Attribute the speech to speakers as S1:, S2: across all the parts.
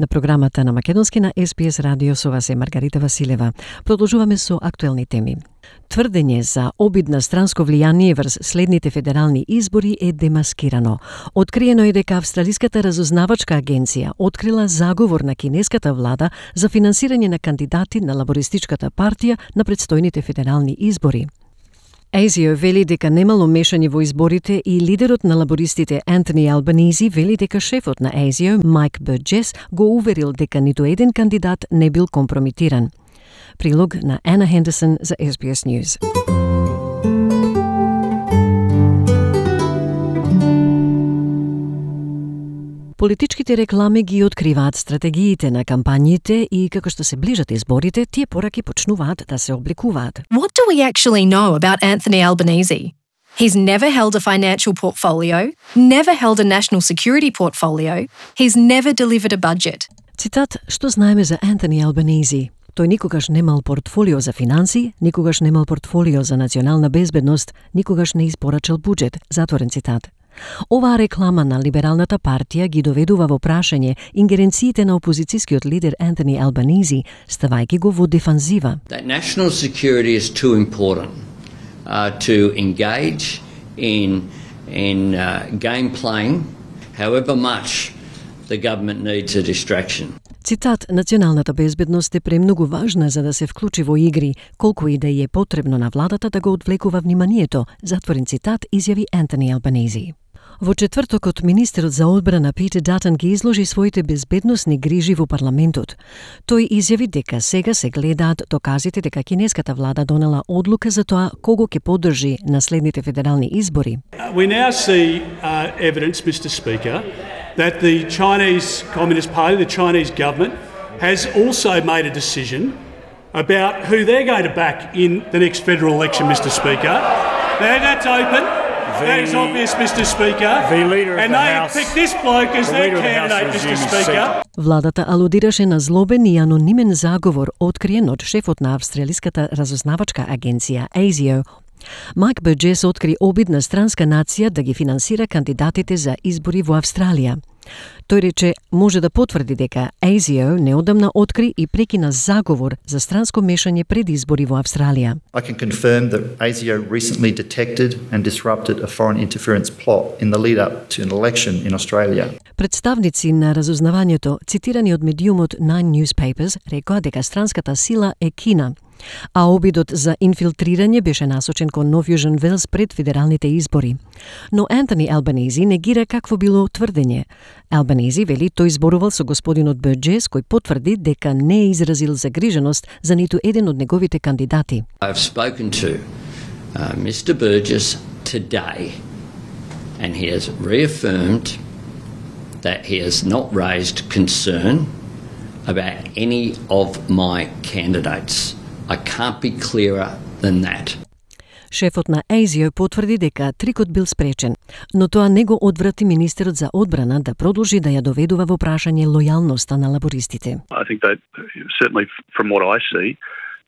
S1: На програмата на Македонски на СПС радио со вас е Маргарита Василева. Продолжуваме со актуелни теми. Тврдење за обид на странско влијание врз следните федерални избори е демаскирано. Откриено е дека Австралиската разузнавачка агенција открила заговор на кинеската влада за финансирање на кандидати на лабористичката партија на предстојните федерални избори. Азио вели дека немало мешање во изборите и лидерот на лабористите Антони Албанизи вели дека шефот на Азио, Майк Бърджес, го уверил дека ниту еден кандидат не бил компромитиран. Прилог на Ана Хендерсон за SBS News. Политичките реклами ги откриваат стратегиите на кампањите и како што се ближат изборите, тие пораки почнуваат да се обликуваат.
S2: What do we actually know about Anthony Albanese? He's never held a financial portfolio, never held a national security portfolio, he's never delivered a budget.
S1: Цитат, што знаеме за Антони Албанези? Тој никогаш немал портфолио за финанси, никогаш немал портфолио за национална безбедност, никогаш не испорачал буџет. Затворен цитат. Оваа реклама на Либералната партија ги доведува во прашање ингеренциите на опозицијскиот лидер Антони Албанизи, ставајќи го во дефанзива.
S3: That national security is too important uh, to engage in in uh, game playing, however much the government needs a distraction.
S1: Цитат, националната безбедност е премногу важна за да се вклучи во игри, колку и да е потребно на владата да го одвлекува вниманието, затворен цитат изјави Антони Албанези. Во четвртокот, министерот за одбрана Питер Датан ги изложи своите безбедносни грижи во парламентот. Тој изјави дека сега се гледаат доказите дека кинеската влада донела одлука за тоа кого ќе поддржи на следните федерални избори.
S4: We now see uh, evidence, Mr. Speaker, that the Chinese Communist Party, the Chinese government, has also made a decision about who they're going to back in the next federal election, Mr. Speaker. Now that's open that is obvious, Mr. Speaker.
S5: the leader of
S4: and
S5: the
S4: they have
S5: House-
S4: picked this bloke as
S5: the
S4: their
S5: of the
S4: candidate, Mr. Speaker.
S5: seat.
S1: Владата алудираше на злобен и анонимен заговор откриен од шефот на Австралиската разузнавачка агенција ASIO. Майк Бърджес откри обид на странска нација да ги финансира кандидатите за избори во Австралија. Тој рече може да потврди дека ASIO неодамна откри и прекина заговор за странско мешање пред избори во Австралија.
S6: I can confirm that ASIO recently detected and disrupted a foreign interference plot in the lead up to an election in Australia.
S1: Представници на разузнавањето, цитирани од медиумот Nine Newspapers, рекоа дека странската сила е Кина, а обидот за инфилтрирање беше насочен кон Нов Јужен Велс пред федералните избори. Но Антони Албанези негира какво било тврдење. Албанези вели тој зборувал со господинот Бърджес, кој потврди дека не е изразил загриженост за ниту еден од неговите кандидати.
S3: I've spoken to uh, Mr. Burgess today, and he has reaffirmed that he has not raised concern about any of my candidates. I can't be clearer than that.
S1: Шефот на ЕЗИО потврди дека трикот бил спречен, но тоа не го одврати министерот за одбрана да продолжи да ја доведува во прашање лојалноста на лабористите.
S7: I think that certainly from what I see,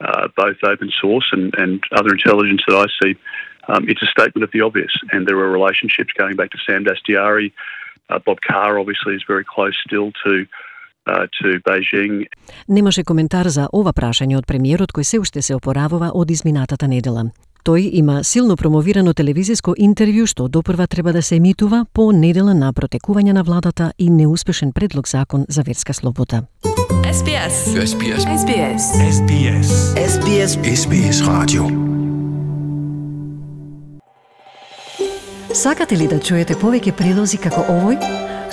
S7: uh, both open source and, and other intelligence that I see, um, it's a statement of the obvious. And there are relationships going back to Sam Dastiari. Uh, Bob Carr obviously is very close still to uh, to Beijing.
S1: Немаше коментар за ова прашање од премиерот кој се уште се опоравува од изминатата недела. Тој има силно промовирано телевизиско интервју што допрва треба да се емитува по недела на протекување на владата и неуспешен предлог закон за верска слобода.
S2: SBS.
S8: SBS.
S2: SBS.
S8: SBS. SBS. SBS Radio.
S1: Сакате ли да чуете повеќе прилози како овој?